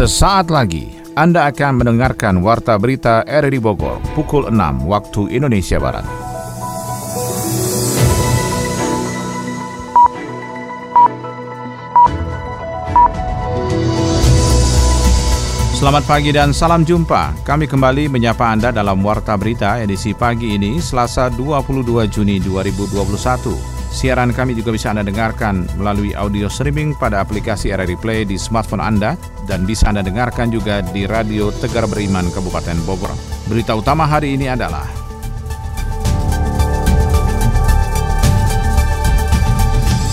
Sesaat lagi Anda akan mendengarkan Warta Berita RRI Bogor pukul 6 waktu Indonesia Barat. Selamat pagi dan salam jumpa. Kami kembali menyapa Anda dalam Warta Berita edisi pagi ini Selasa 22 Juni 2021. Siaran kami juga bisa Anda dengarkan melalui audio streaming pada aplikasi RRI Play di smartphone Anda dan bisa Anda dengarkan juga di Radio Tegar Beriman Kabupaten Bogor. Berita utama hari ini adalah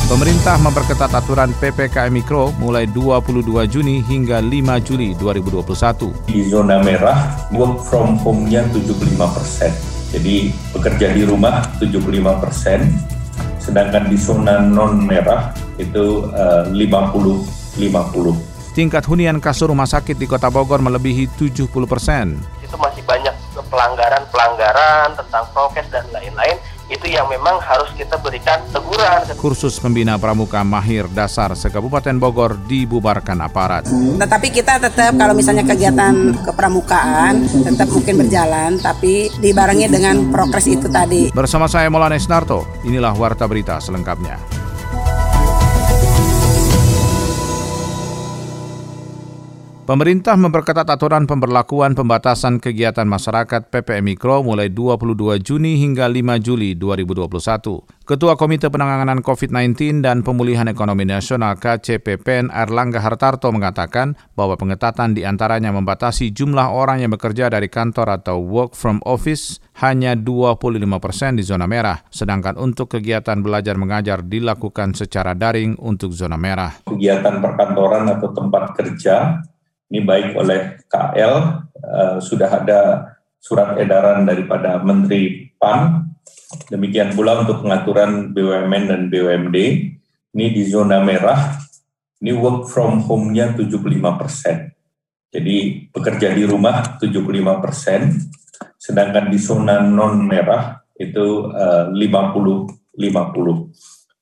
Pemerintah memperketat aturan PPKM Mikro mulai 22 Juni hingga 5 Juli 2021. Di zona merah, work from home-nya 75 persen. Jadi bekerja di rumah 75 persen, sedangkan di zona non merah itu uh, 50 50. Tingkat hunian kasur rumah sakit di Kota Bogor melebihi 70 persen. Itu masih banyak pelanggaran-pelanggaran tentang prokes dan lain-lain itu yang memang harus kita berikan teguran. Kursus pembina pramuka mahir dasar se-Kabupaten Bogor dibubarkan aparat. Tetapi kita tetap kalau misalnya kegiatan kepramukaan tetap mungkin berjalan, tapi dibarengi dengan progres itu tadi. Bersama saya Maulana Narto, inilah Warta Berita selengkapnya. Pemerintah memperketat aturan pemberlakuan pembatasan kegiatan masyarakat PPM Mikro mulai 22 Juni hingga 5 Juli 2021. Ketua Komite Penanganan COVID-19 dan Pemulihan Ekonomi Nasional KCPPN Erlangga Hartarto mengatakan bahwa pengetatan di antaranya membatasi jumlah orang yang bekerja dari kantor atau work from office hanya 25 persen di zona merah, sedangkan untuk kegiatan belajar mengajar dilakukan secara daring untuk zona merah. Kegiatan perkantoran atau tempat kerja ini baik oleh KL, uh, sudah ada surat edaran daripada Menteri PAN, demikian pula untuk pengaturan BUMN dan BUMD, ini di zona merah, ini work from home-nya 75 persen. Jadi bekerja di rumah 75 persen, sedangkan di zona non merah itu uh, 50-50.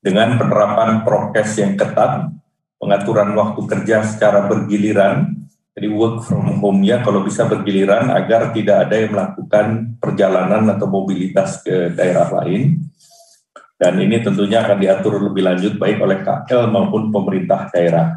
Dengan penerapan prokes yang ketat, pengaturan waktu kerja secara bergiliran, jadi work from home ya kalau bisa bergiliran agar tidak ada yang melakukan perjalanan atau mobilitas ke daerah lain. Dan ini tentunya akan diatur lebih lanjut baik oleh KL maupun pemerintah daerah.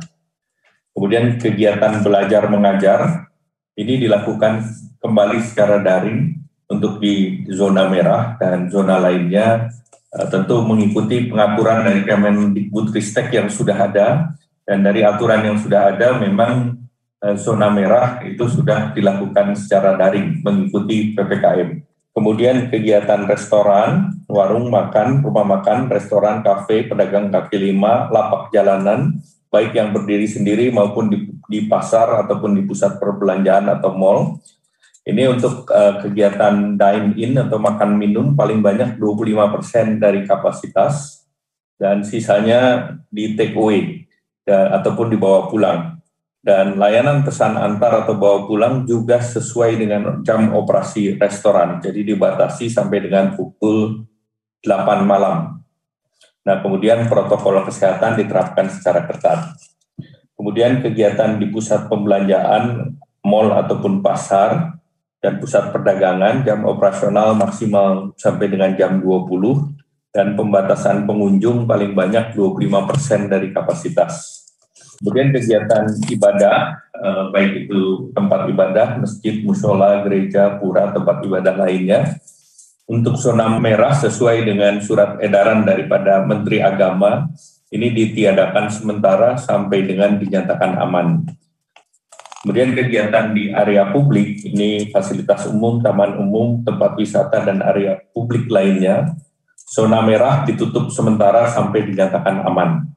Kemudian kegiatan belajar mengajar ini dilakukan kembali secara daring untuk di zona merah dan zona lainnya eh, tentu mengikuti pengaturan dari Kemendikbudristek yang sudah ada dan dari aturan yang sudah ada memang zona merah itu sudah dilakukan secara daring mengikuti PPKM. Kemudian kegiatan restoran, warung makan, rumah makan, restoran, kafe, pedagang kaki lima, lapak jalanan, baik yang berdiri sendiri maupun di, di pasar ataupun di pusat perbelanjaan atau mall. Ini untuk uh, kegiatan dine-in atau makan minum paling banyak 25% dari kapasitas dan sisanya di take away ya, ataupun dibawa pulang dan layanan pesan antar atau bawa pulang juga sesuai dengan jam operasi restoran. Jadi dibatasi sampai dengan pukul 8 malam. Nah, kemudian protokol kesehatan diterapkan secara ketat. Kemudian kegiatan di pusat pembelanjaan, mall ataupun pasar, dan pusat perdagangan jam operasional maksimal sampai dengan jam 20 dan pembatasan pengunjung paling banyak 25% dari kapasitas. Kemudian kegiatan ibadah, eh, baik itu tempat ibadah, masjid, musola, gereja, pura, tempat ibadah lainnya, untuk zona merah sesuai dengan surat edaran daripada Menteri Agama, ini ditiadakan sementara sampai dengan dinyatakan aman. Kemudian kegiatan di area publik, ini fasilitas umum, taman umum, tempat wisata, dan area publik lainnya, zona merah ditutup sementara sampai dinyatakan aman.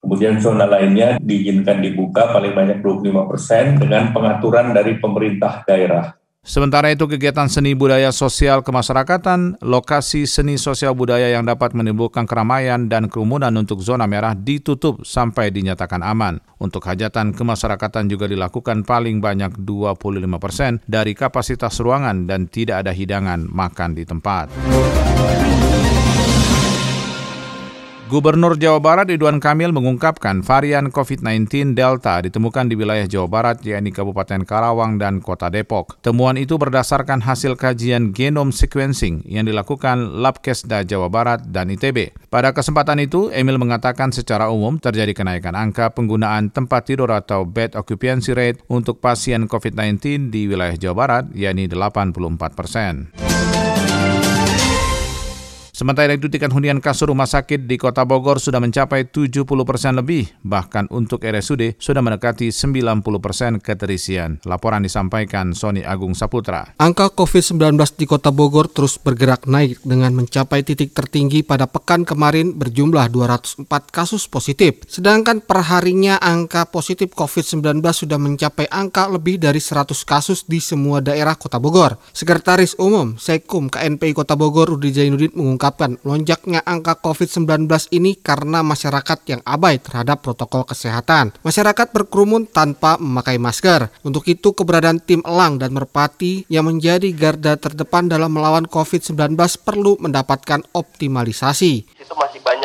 Kemudian zona lainnya diizinkan dibuka paling banyak 25 persen dengan pengaturan dari pemerintah daerah. Sementara itu kegiatan seni budaya sosial kemasyarakatan, lokasi seni sosial budaya yang dapat menimbulkan keramaian dan kerumunan untuk zona merah ditutup sampai dinyatakan aman. Untuk hajatan kemasyarakatan juga dilakukan paling banyak 25 persen dari kapasitas ruangan dan tidak ada hidangan makan di tempat. Gubernur Jawa Barat Ridwan Kamil mengungkapkan varian COVID-19 Delta ditemukan di wilayah Jawa Barat, yakni Kabupaten Karawang dan Kota Depok. Temuan itu berdasarkan hasil kajian genome sequencing yang dilakukan Labkesda Jawa Barat dan ITB. Pada kesempatan itu, Emil mengatakan secara umum terjadi kenaikan angka penggunaan tempat tidur atau bed occupancy rate untuk pasien COVID-19 di wilayah Jawa Barat, yakni 84 persen. Sementara itu tingkat hunian kasur rumah sakit di Kota Bogor sudah mencapai 70 persen lebih, bahkan untuk RSUD sudah mendekati 90 persen keterisian. Laporan disampaikan Sony Agung Saputra. Angka COVID-19 di Kota Bogor terus bergerak naik dengan mencapai titik tertinggi pada pekan kemarin berjumlah 204 kasus positif. Sedangkan perharinya angka positif COVID-19 sudah mencapai angka lebih dari 100 kasus di semua daerah Kota Bogor. Sekretaris Umum Sekum KNPI Kota Bogor Rudi Zainuddin mengungkap mengungkapkan lonjaknya angka COVID-19 ini karena masyarakat yang abai terhadap protokol kesehatan. Masyarakat berkerumun tanpa memakai masker. Untuk itu keberadaan tim Elang dan Merpati yang menjadi garda terdepan dalam melawan COVID-19 perlu mendapatkan optimalisasi. Itu masih banyak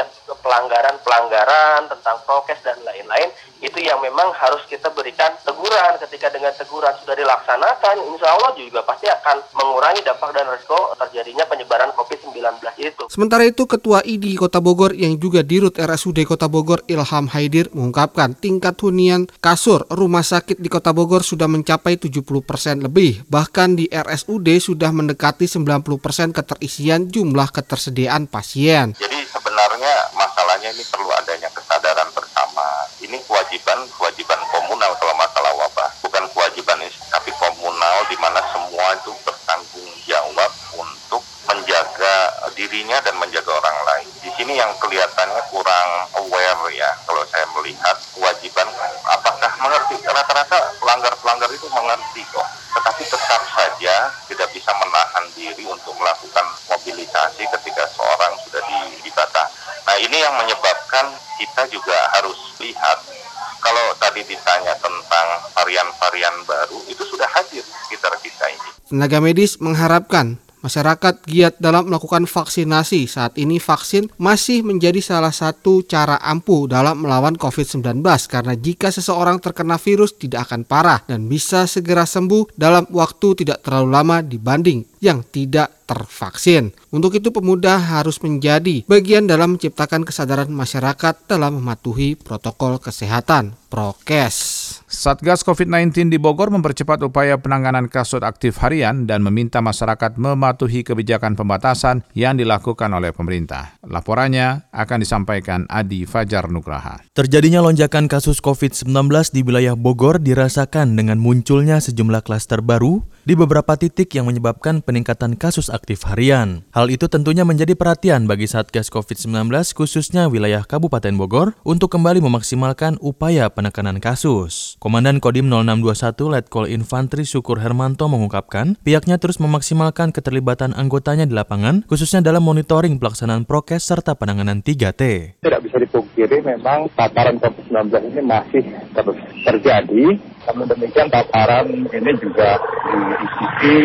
pelanggaran-pelanggaran tentang prokes dan lain-lain itu yang memang harus kita berikan teguran ketika dengan teguran sudah dilaksanakan insya Allah juga pasti akan mengurangi dampak dan risiko terjadinya penyebaran COVID-19 itu. Sementara itu Ketua ID Kota Bogor yang juga dirut RSUD Kota Bogor Ilham Haidir mengungkapkan tingkat hunian kasur rumah sakit di Kota Bogor sudah mencapai 70% lebih bahkan di RSUD sudah mendekati 90% keterisian jumlah ketersediaan pasien. Jadi sebenarnya ini perlu adanya kesadaran bersama. Ini kewajiban kewajiban komunal kalau masalah wabah, bukan kewajiban tapi komunal di mana semua itu bertanggung jawab untuk menjaga dirinya dan menjaga orang lain. Di sini yang kelihatannya kurang aware ya kalau saya melihat kewajiban apakah mengerti rata-rata pelanggar-pelanggar itu mengerti kok tetapi tetap saja tidak bisa menahan diri untuk melakukan mobilisasi ketika seorang sudah dibatasi. Nah ini yang menyebabkan kita juga harus lihat kalau tadi ditanya tentang varian-varian baru itu sudah hadir sekitar kita ini. Tenaga medis mengharapkan Masyarakat giat dalam melakukan vaksinasi. Saat ini vaksin masih menjadi salah satu cara ampuh dalam melawan COVID-19 karena jika seseorang terkena virus tidak akan parah dan bisa segera sembuh dalam waktu tidak terlalu lama dibanding yang tidak tervaksin. Untuk itu pemuda harus menjadi bagian dalam menciptakan kesadaran masyarakat dalam mematuhi protokol kesehatan prokes. Satgas COVID-19 di Bogor mempercepat upaya penanganan kasus aktif harian dan meminta masyarakat mematuhi kebijakan pembatasan yang dilakukan oleh pemerintah. Laporannya akan disampaikan Adi Fajar Nugraha. Terjadinya lonjakan kasus COVID-19 di wilayah Bogor dirasakan dengan munculnya sejumlah klaster baru di beberapa titik yang menyebabkan peningkatan kasus aktif harian. Hal itu tentunya menjadi perhatian bagi Satgas COVID-19 khususnya wilayah Kabupaten Bogor untuk kembali memaksimalkan upaya penekanan kasus. Komandan Kodim 0621 Letkol Infantri Syukur Hermanto mengungkapkan pihaknya terus memaksimalkan keterlibatan anggotanya di lapangan khususnya dalam monitoring pelaksanaan prokes serta penanganan 3T. Tidak bisa dipungkiri memang paparan COVID-19 ini masih terus terjadi namun demikian paparan ini juga diikuti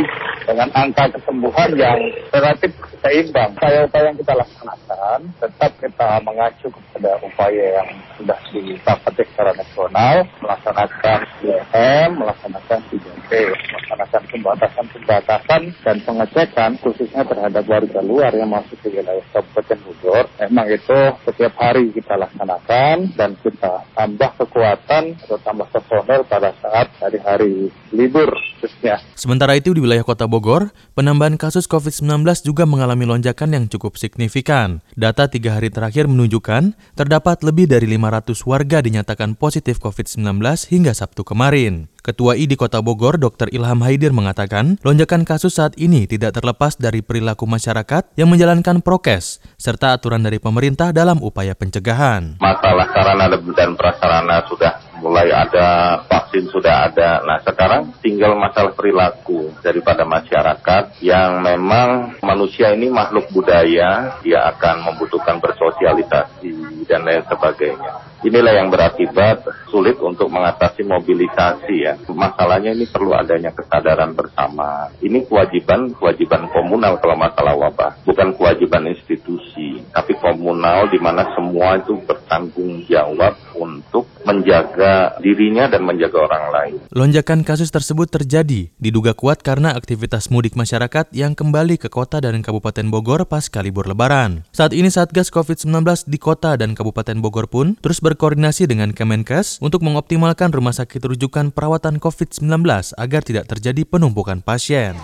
dengan angka kesembuhan yang relatif seimbang. Upaya-upaya yang kita laksanakan tetap kita mengacu kepada upaya yang sudah disepakati secara nasional, melaksanakan 3M, melaksanakan 3T, melaksanakan pembatasan-pembatasan dan pengecekan khususnya terhadap warga luar yang masuk ke wilayah Kabupaten Bogor. Memang itu setiap hari kita laksanakan dan kita tambah kekuatan atau tambah personel pada saat hari-hari libur khususnya. Sementara itu di wilayah Kota Bogor, penambahan kasus COVID-19 juga mengalami lonjakan yang cukup signifikan. Data tiga hari terakhir menunjukkan terdapat lebih dari 500 warga dinyatakan positif COVID-19 hingga Sabtu kemarin. Ketua ID Kota Bogor, Dr. Ilham Haidir mengatakan, lonjakan kasus saat ini tidak terlepas dari perilaku masyarakat yang menjalankan prokes, serta aturan dari pemerintah dalam upaya pencegahan. Masalah sarana dan prasarana sudah mulai ada, vaksin sudah ada. Nah sekarang tinggal masalah perilaku daripada masyarakat yang memang manusia ini makhluk budaya, dia akan membutuhkan bersosialisasi dan lain sebagainya. Inilah yang berakibat sulit untuk mengatasi mobilisasi ya. Masalahnya ini perlu adanya kesadaran bersama. Ini kewajiban kewajiban komunal kalau masalah wabah, bukan kewajiban institusi, tapi komunal di mana semua itu bertanggung jawab untuk menjaga dirinya dan menjaga orang lain. Lonjakan kasus tersebut terjadi diduga kuat karena aktivitas mudik masyarakat yang kembali ke kota dan Kabupaten Bogor pasca libur lebaran. Saat ini Satgas COVID-19 di kota dan Kabupaten Bogor pun terus berkoordinasi dengan Kemenkes untuk mengoptimalkan rumah sakit rujukan perawatan COVID-19 agar tidak terjadi penumpukan pasien.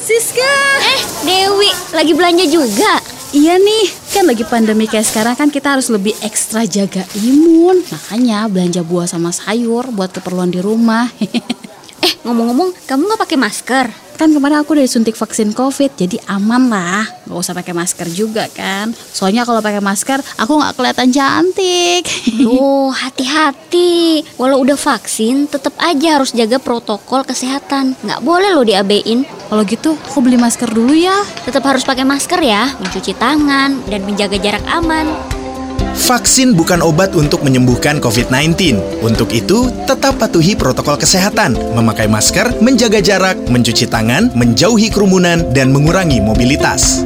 Siska! Eh, Dewi, lagi belanja juga? Iya nih, kan lagi pandemi kayak sekarang kan kita harus lebih ekstra jaga imun. Makanya belanja buah sama sayur buat keperluan di rumah. eh, ngomong-ngomong, kamu nggak pakai masker? Kan kemarin aku udah disuntik vaksin COVID, jadi aman lah. Gak usah pakai masker juga kan. Soalnya kalau pakai masker, aku nggak kelihatan cantik. Oh, hati-hati. Walau udah vaksin, tetap aja harus jaga protokol kesehatan. Nggak boleh lo diabein. Kalau gitu, aku beli masker dulu ya. Tetap harus pakai masker ya, mencuci tangan, dan menjaga jarak aman. Vaksin bukan obat untuk menyembuhkan COVID-19. Untuk itu, tetap patuhi protokol kesehatan, memakai masker, menjaga jarak, mencuci tangan, menjauhi kerumunan, dan mengurangi mobilitas.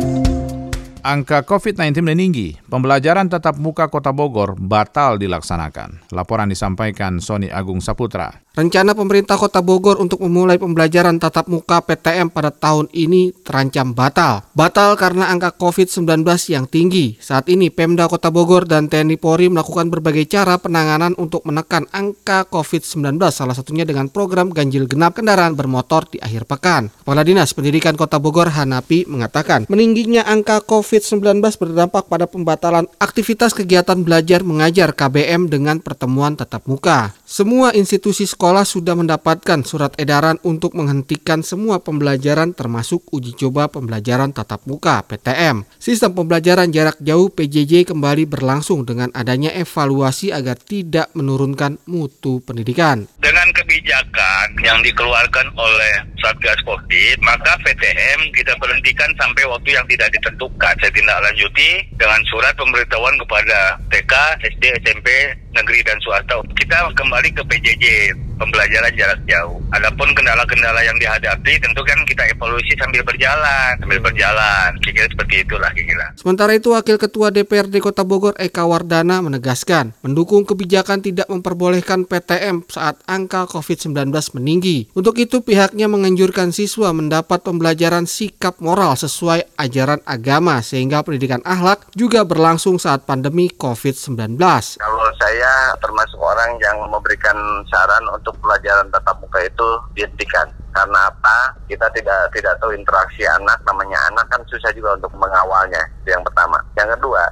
Angka COVID-19 meninggi, pembelajaran tatap muka Kota Bogor batal dilaksanakan. Laporan disampaikan Sony Agung Saputra. Rencana pemerintah Kota Bogor untuk memulai pembelajaran tatap muka PTM pada tahun ini terancam batal. Batal karena angka COVID-19 yang tinggi. Saat ini Pemda Kota Bogor dan TNI Polri melakukan berbagai cara penanganan untuk menekan angka COVID-19, salah satunya dengan program ganjil genap kendaraan bermotor di akhir pekan. Kepala Dinas Pendidikan Kota Bogor Hanapi mengatakan, meningginya angka COVID-19 berdampak pada pembatalan aktivitas kegiatan belajar mengajar KBM dengan pertemuan tatap muka. Semua institusi sekolah sudah mendapatkan surat edaran untuk menghentikan semua pembelajaran termasuk uji coba pembelajaran tatap muka PTM. Sistem pembelajaran jarak jauh PJJ kembali berlangsung dengan adanya evaluasi agar tidak menurunkan mutu pendidikan. Dengan kebijakan yang dikeluarkan oleh Satgas Covid, maka PTM kita berhentikan sampai waktu yang tidak ditentukan. Saya tindak lanjuti dengan surat pemberitahuan kepada TK, SD, SMP, negeri dan swasta. Kita kembali ke PJJ pembelajaran jarak jauh. Adapun kendala-kendala yang dihadapi tentu kan kita evaluasi sambil berjalan, sambil berjalan. Kira-kira seperti itulah kira-kira. Sementara itu Wakil Ketua DPRD Kota Bogor Eka Wardana menegaskan mendukung kebijakan tidak memperbolehkan PTM saat angka COVID-19 meninggi. Untuk itu pihaknya menganjurkan siswa mendapat pembelajaran sikap moral sesuai ajaran agama sehingga pendidikan akhlak juga berlangsung saat pandemi COVID-19. Kalau saya termasuk orang yang memberikan saran untuk pelajaran tatap muka itu dihentikan. Karena apa? Kita tidak tidak tahu interaksi anak, namanya anak kan susah juga untuk mengawalnya. Itu yang pertama. Yang kedua,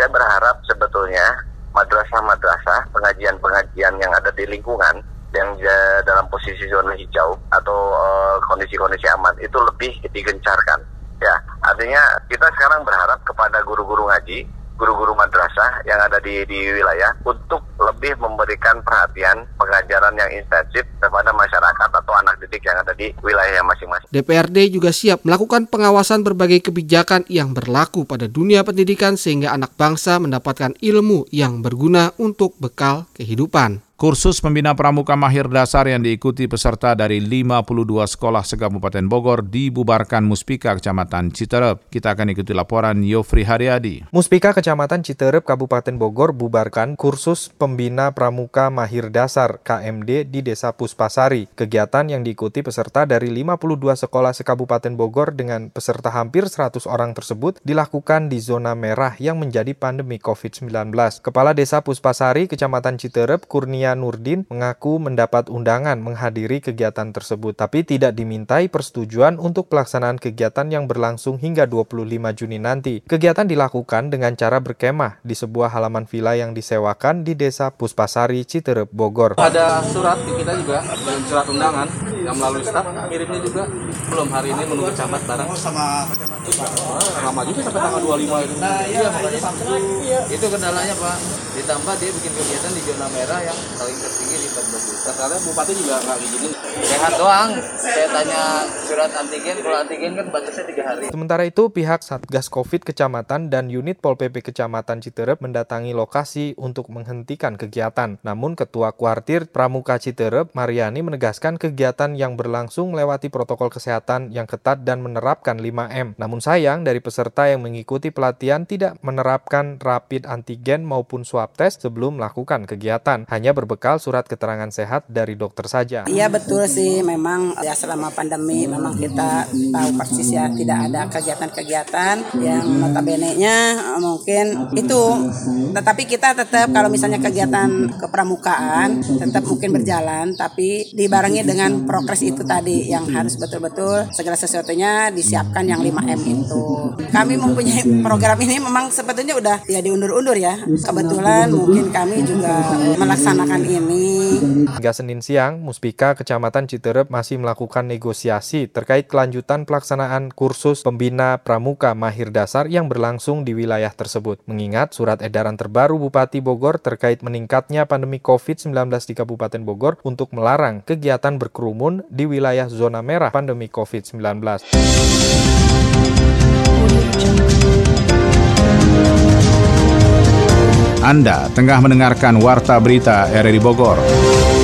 saya berharap sebetulnya madrasah-madrasah, pengajian-pengajian yang ada di lingkungan yang dalam posisi zona hijau atau uh, kondisi-kondisi aman itu lebih digencarkan. Ya, artinya kita sekarang berharap kepada guru-guru ngaji guru-guru madrasah yang ada di, di wilayah untuk lebih memberikan perhatian pengajaran yang intensif kepada masyarakat atau anak didik yang ada di wilayah masing-masing. DPRD juga siap melakukan pengawasan berbagai kebijakan yang berlaku pada dunia pendidikan sehingga anak bangsa mendapatkan ilmu yang berguna untuk bekal kehidupan. Kursus pembina pramuka mahir dasar yang diikuti peserta dari 52 sekolah se-Kabupaten Bogor dibubarkan Muspika Kecamatan Citerep. Kita akan ikuti laporan Yofri Haryadi. Muspika Kecamatan Citerep Kabupaten Bogor bubarkan kursus pembina pramuka mahir dasar KMD di Desa Puspasari. Kegiatan yang diikuti peserta dari 52 sekolah se-Kabupaten Bogor dengan peserta hampir 100 orang tersebut dilakukan di zona merah yang menjadi pandemi COVID-19. Kepala Desa Puspasari Kecamatan Citerep Kurnia Nurdin mengaku mendapat undangan menghadiri kegiatan tersebut, tapi tidak dimintai persetujuan untuk pelaksanaan kegiatan yang berlangsung hingga 25 Juni nanti. Kegiatan dilakukan dengan cara berkemah di sebuah halaman villa yang disewakan di Desa Puspasari, Citerep, Bogor. Ada surat di kita juga, surat undangan yang melalui staf, kirimnya juga Belum hari ini menunggu camat barang. Sama lama juga sampai tanggal 25 itu. Nah iya, makanya Sabtu. Iya. Itu kendalanya Pak. Ditambah dia bikin kegiatan di zona merah yang paling tertinggi di 14 Karena Bupati juga nggak izinin. Sehat doang. Saya tanya surat antigen, kalau antigen kan batasnya tiga hari. Sementara itu, pihak Satgas COVID Kecamatan dan unit Pol PP Kecamatan Citerep mendatangi lokasi untuk menghentikan kegiatan. Namun, Ketua Kuartir Pramuka Citerep, Mariani menegaskan kegiatan yang berlangsung melewati protokol kesehatan yang ketat dan menerapkan 5M. Namun sayang, dari peserta yang mengikuti pelatihan tidak menerapkan rapid antigen maupun swab test sebelum melakukan kegiatan. Hanya berbekal surat keterangan sehat dari dokter saja. Iya betul sih, memang ya selama pandemi memang kita tahu persis ya tidak ada kegiatan-kegiatan yang notabene-nya mungkin itu. Tetapi kita tetap kalau misalnya kegiatan kepramukaan tetap mungkin berjalan, tapi dibarengi dengan progres itu tadi yang harus betul-betul segala sesuatunya disiapkan yang 5M itu. Kami mempunyai program ini memang sebetulnya udah ya diundur-undur ya. Kebetulan mungkin kami juga melaksanakan ini. Hingga Senin siang, Muspika Kecamatan Citerep masih melakukan negosiasi terkait kelanjutan pelaksanaan kursus pembina pramuka mahir dasar yang berlangsung di wilayah tersebut. Mengingat surat edaran terbaru Bupati Bogor terkait meningkatnya pandemi COVID-19 di Kabupaten Bogor untuk melarang kegiatan berkerumun di wilayah zona merah pandemi COVID-19. Anda tengah mendengarkan Warta Berita RRI Bogor.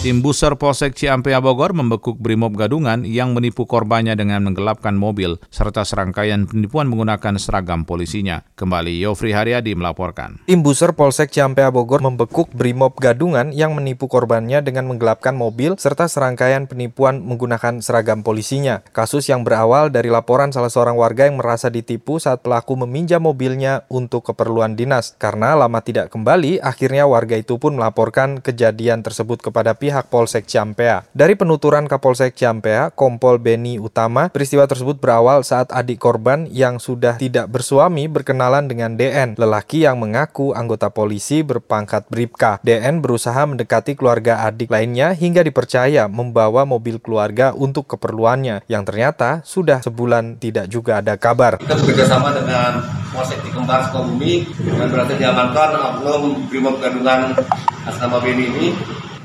Tim Buser Polsek Ciampea Bogor membekuk Brimob Gadungan yang menipu korbannya dengan menggelapkan mobil serta serangkaian penipuan menggunakan seragam polisinya. Kembali Yofri Haryadi melaporkan. Tim Buser Polsek Ciampea Bogor membekuk Brimob Gadungan yang menipu korbannya dengan menggelapkan mobil serta serangkaian penipuan menggunakan seragam polisinya. Kasus yang berawal dari laporan salah seorang warga yang merasa ditipu saat pelaku meminjam mobilnya untuk keperluan dinas. Karena lama tidak kembali, akhirnya warga itu pun melaporkan kejadian tersebut kepada pihak pihak Polsek Ciampea. Dari penuturan Kapolsek Ciampea, Kompol Beni Utama, peristiwa tersebut berawal saat adik korban yang sudah tidak bersuami berkenalan dengan DN, lelaki yang mengaku anggota polisi berpangkat Bripka. DN berusaha mendekati keluarga adik lainnya hingga dipercaya membawa mobil keluarga untuk keperluannya, yang ternyata sudah sebulan tidak juga ada kabar. Kita bekerjasama dengan Polsek Cikembar Sukabumi dan berhasil diamankan oknum Brimob Gadungan atas nama Beni ini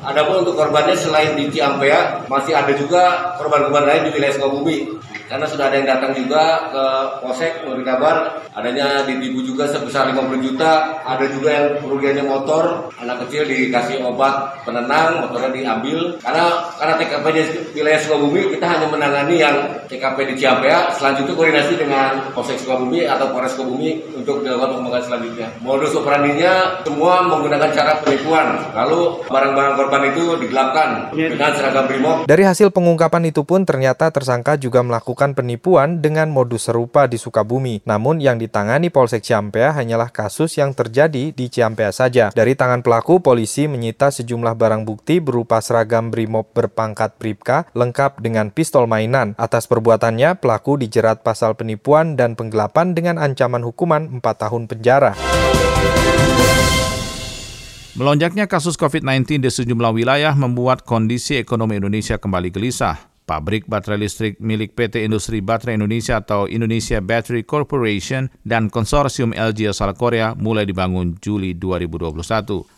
Adapun untuk korbannya selain di Ciampea, masih ada juga korban-korban lain di wilayah Sukabumi. Karena sudah ada yang datang juga ke Polsek memberi kabar. Adanya ditipu juga sebesar 50 juta. Ada juga yang kerugiannya motor. Anak kecil dikasih obat penenang motornya diambil. Karena karena TKP di wilayah Sukabumi kita hanya menangani yang TKP di Ciampea. Selanjutnya koordinasi dengan Polsek Sukabumi atau Polres Sukabumi untuk dilakukan pengembangan selanjutnya. Modus operandinya semua menggunakan cara penipuan. Lalu barang-barang korban itu digelapkan dengan seragam brimob dari hasil pengungkapan itu pun ternyata tersangka juga melakukan penipuan dengan modus serupa di Sukabumi. Namun yang ditangani Polsek Ciampea hanyalah kasus yang terjadi di Ciampea saja. Dari tangan pelaku, polisi menyita sejumlah barang bukti berupa seragam brimob berpangkat Bripka lengkap dengan pistol mainan. Atas perbuatannya, pelaku dijerat pasal penipuan dan penggelapan dengan ancaman hukuman 4 tahun penjara. Melonjaknya kasus COVID-19 di sejumlah wilayah membuat kondisi ekonomi Indonesia kembali gelisah. Pabrik baterai listrik milik PT Industri Baterai Indonesia atau Indonesia Battery Corporation dan konsorsium LG asal Korea mulai dibangun Juli 2021.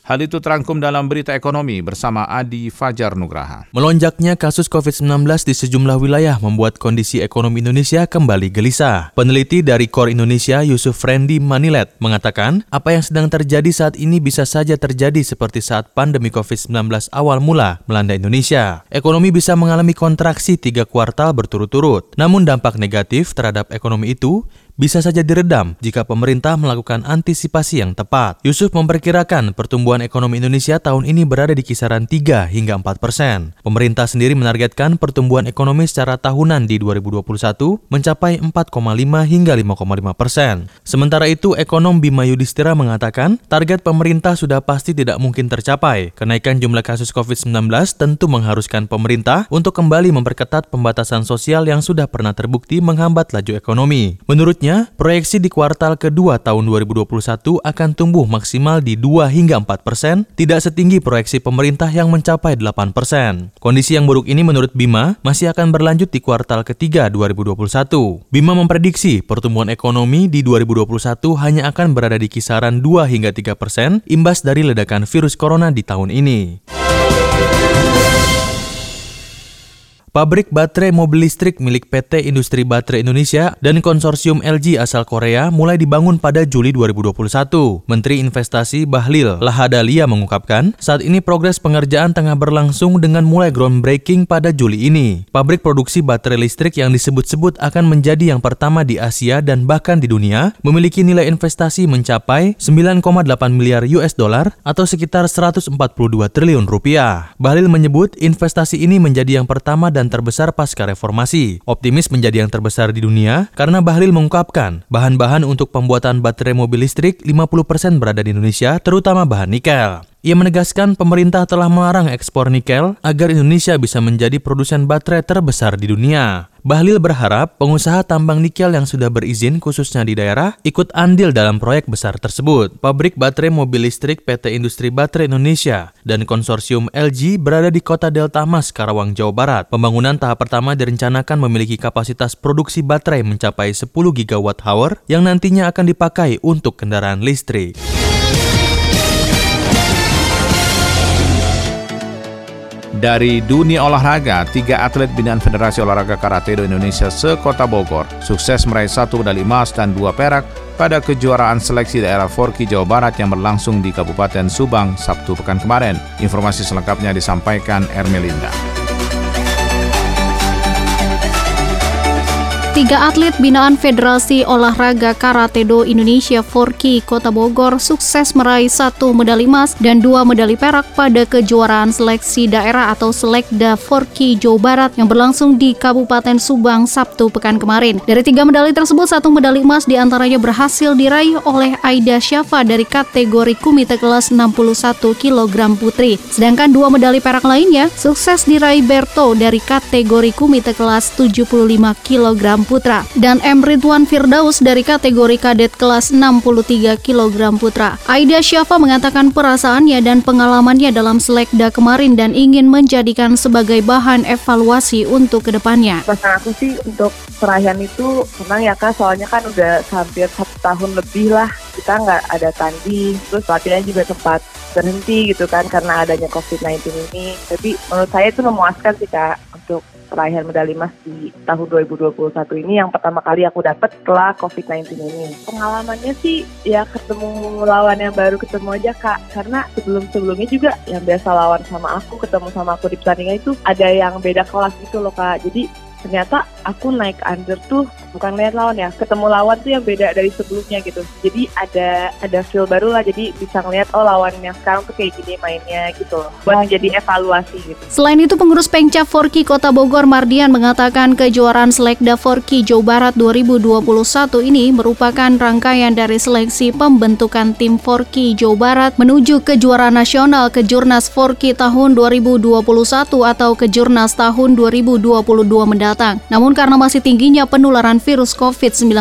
Hal itu terangkum dalam berita ekonomi bersama Adi Fajar Nugraha. Melonjaknya kasus COVID-19 di sejumlah wilayah membuat kondisi ekonomi Indonesia kembali gelisah. Peneliti dari Core Indonesia Yusuf Frendi Manilet mengatakan, apa yang sedang terjadi saat ini bisa saja terjadi seperti saat pandemi COVID-19 awal mula melanda Indonesia. Ekonomi bisa mengalami kontraksi aksi tiga kuartal berturut-turut. Namun dampak negatif terhadap ekonomi itu bisa saja diredam jika pemerintah melakukan antisipasi yang tepat. Yusuf memperkirakan pertumbuhan ekonomi Indonesia tahun ini berada di kisaran 3 hingga 4 persen. Pemerintah sendiri menargetkan pertumbuhan ekonomi secara tahunan di 2021 mencapai 4,5 hingga 5,5 persen. Sementara itu, ekonom Bima Yudhistira mengatakan target pemerintah sudah pasti tidak mungkin tercapai. Kenaikan jumlah kasus COVID-19 tentu mengharuskan pemerintah untuk kembali memperketat pembatasan sosial yang sudah pernah terbukti menghambat laju ekonomi. Menurutnya, Selanjutnya, proyeksi di kuartal kedua tahun 2021 akan tumbuh maksimal di 2 hingga 4 persen, tidak setinggi proyeksi pemerintah yang mencapai 8 persen. Kondisi yang buruk ini menurut Bima masih akan berlanjut di kuartal ketiga 2021. Bima memprediksi pertumbuhan ekonomi di 2021 hanya akan berada di kisaran 2 hingga 3 persen imbas dari ledakan virus corona di tahun ini. Pabrik baterai mobil listrik milik PT Industri Baterai Indonesia dan konsorsium LG asal Korea mulai dibangun pada Juli 2021. Menteri Investasi Bahlil Lahadalia mengungkapkan, saat ini progres pengerjaan tengah berlangsung dengan mulai groundbreaking pada Juli ini. Pabrik produksi baterai listrik yang disebut-sebut akan menjadi yang pertama di Asia dan bahkan di dunia, memiliki nilai investasi mencapai 9,8 miliar US dollar atau sekitar 142 triliun rupiah. Bahlil menyebut investasi ini menjadi yang pertama dan terbesar pasca reformasi. Optimis menjadi yang terbesar di dunia karena Bahlil mengungkapkan bahan-bahan untuk pembuatan baterai mobil listrik 50% berada di Indonesia, terutama bahan nikel. Ia menegaskan pemerintah telah melarang ekspor nikel agar Indonesia bisa menjadi produsen baterai terbesar di dunia. Bahlil berharap pengusaha tambang nikel yang sudah berizin khususnya di daerah ikut andil dalam proyek besar tersebut. Pabrik baterai mobil listrik PT Industri Baterai Indonesia dan konsorsium LG berada di kota Delta Mas, Karawang, Jawa Barat. Pembangunan tahap pertama direncanakan memiliki kapasitas produksi baterai mencapai 10 gigawatt-hour yang nantinya akan dipakai untuk kendaraan listrik. Dari dunia olahraga, tiga atlet binaan Federasi Olahraga Karate Do Indonesia sekota Bogor sukses meraih satu medali emas dan dua perak pada kejuaraan seleksi daerah Forki Jawa Barat yang berlangsung di Kabupaten Subang Sabtu pekan kemarin. Informasi selengkapnya disampaikan Ermelinda. Tiga atlet binaan Federasi Olahraga Karate Do Indonesia Forki Kota Bogor sukses meraih satu medali emas dan dua medali perak pada kejuaraan seleksi daerah atau Selekda Forki Jawa Barat yang berlangsung di Kabupaten Subang Sabtu pekan kemarin. Dari tiga medali tersebut, satu medali emas di antaranya berhasil diraih oleh Aida Syafa dari kategori kumite kelas 61 kg putri. Sedangkan dua medali perak lainnya sukses diraih Berto dari kategori kumite kelas 75 kg putra dan M. Ridwan Firdaus dari kategori kadet kelas 63 kg putra. Aida Syafa mengatakan perasaannya dan pengalamannya dalam selekda kemarin dan ingin menjadikan sebagai bahan evaluasi untuk ke depannya. Pesan aku sih untuk perayaan itu senang ya kak, soalnya kan udah hampir satu tahun lebih lah kita nggak ada tanding, terus latihannya juga sempat berhenti gitu kan karena adanya COVID-19 ini. Tapi menurut saya itu memuaskan sih kak untuk peraihan medali emas di tahun 2021 ini yang pertama kali aku dapat setelah COVID-19 ini. Pengalamannya sih ya ketemu lawan yang baru ketemu aja kak, karena sebelum-sebelumnya juga yang biasa lawan sama aku, ketemu sama aku di pertandingan itu ada yang beda kelas gitu loh kak. Jadi ternyata aku naik under tuh bukan lihat lawan ya ketemu lawan tuh yang beda dari sebelumnya gitu. Jadi ada ada feel baru lah jadi bisa ngeliat oh lawan yang sekarang tuh kayak gini mainnya gitu loh. Buat jadi evaluasi gitu. Selain itu pengurus Pengcap Forki Kota Bogor Mardian mengatakan kejuaraan Selekda Forki Jawa Barat 2021 ini merupakan rangkaian dari seleksi pembentukan tim Forki Jawa Barat menuju kejuaraan nasional Kejurnas Forki tahun 2021 atau Kejurnas tahun 2022 mendatang mendatang. Namun karena masih tingginya penularan virus COVID-19,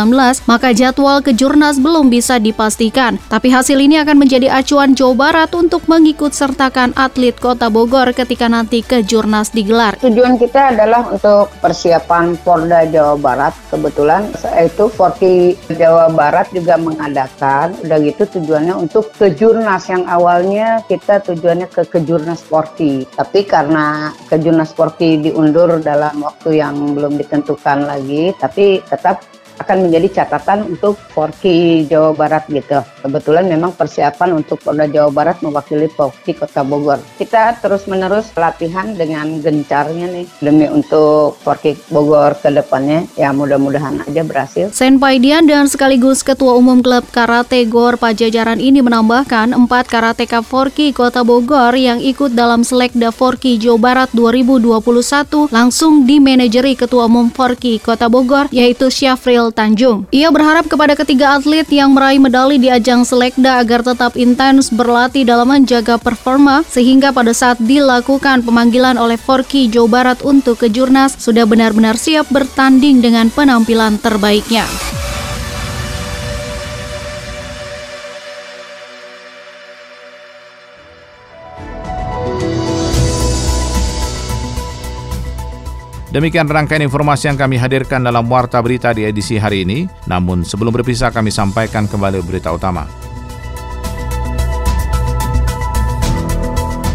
maka jadwal kejurnas belum bisa dipastikan. Tapi hasil ini akan menjadi acuan Jawa Barat untuk mengikut sertakan atlet Kota Bogor ketika nanti kejurnas digelar. Tujuan kita adalah untuk persiapan Porda Jawa Barat. Kebetulan itu Forti Jawa Barat juga mengadakan. Udah gitu tujuannya untuk kejurnas yang awalnya kita tujuannya ke kejurnas Forti. Tapi karena kejurnas Forti diundur dalam waktu yang yang belum ditentukan lagi, tapi tetap akan menjadi catatan untuk Forki Jawa Barat gitu. Kebetulan memang persiapan untuk Polda Jawa Barat mewakili Forki Kota Bogor. Kita terus-menerus latihan dengan gencarnya nih demi untuk Forki Bogor ke depannya. Ya mudah-mudahan aja berhasil. Senpai Dian dan sekaligus Ketua Umum Klub Karate Gor Pajajaran ini menambahkan empat karateka Forki Kota Bogor yang ikut dalam Selekda Forki Jawa Barat 2021 langsung dimanajeri Ketua Umum Forki Kota Bogor yaitu Syafril Tanjung. Ia berharap kepada ketiga atlet yang meraih medali di ajang selekda agar tetap intens berlatih dalam menjaga performa sehingga pada saat dilakukan pemanggilan oleh Forky Jawa Barat untuk ke Jurnas sudah benar-benar siap bertanding dengan penampilan terbaiknya. Demikian rangkaian informasi yang kami hadirkan dalam Warta Berita di edisi hari ini. Namun sebelum berpisah kami sampaikan kembali berita utama.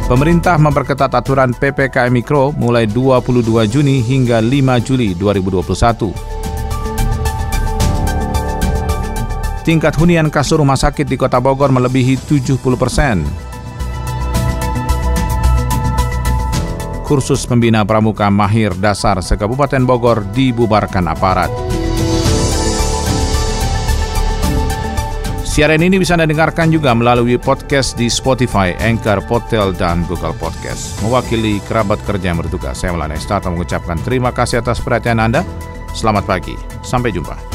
Pemerintah memperketat aturan PPKM Mikro mulai 22 Juni hingga 5 Juli 2021. Tingkat hunian kasur rumah sakit di Kota Bogor melebihi 70 persen. Kursus pembina pramuka mahir dasar se-Kabupaten Bogor dibubarkan aparat. Siaran ini bisa Anda dengarkan juga melalui podcast di Spotify, Anchor, Potel, dan Google Podcast. Mewakili kerabat kerja yang bertugas, saya Melana Estata mengucapkan terima kasih atas perhatian Anda. Selamat pagi, sampai jumpa.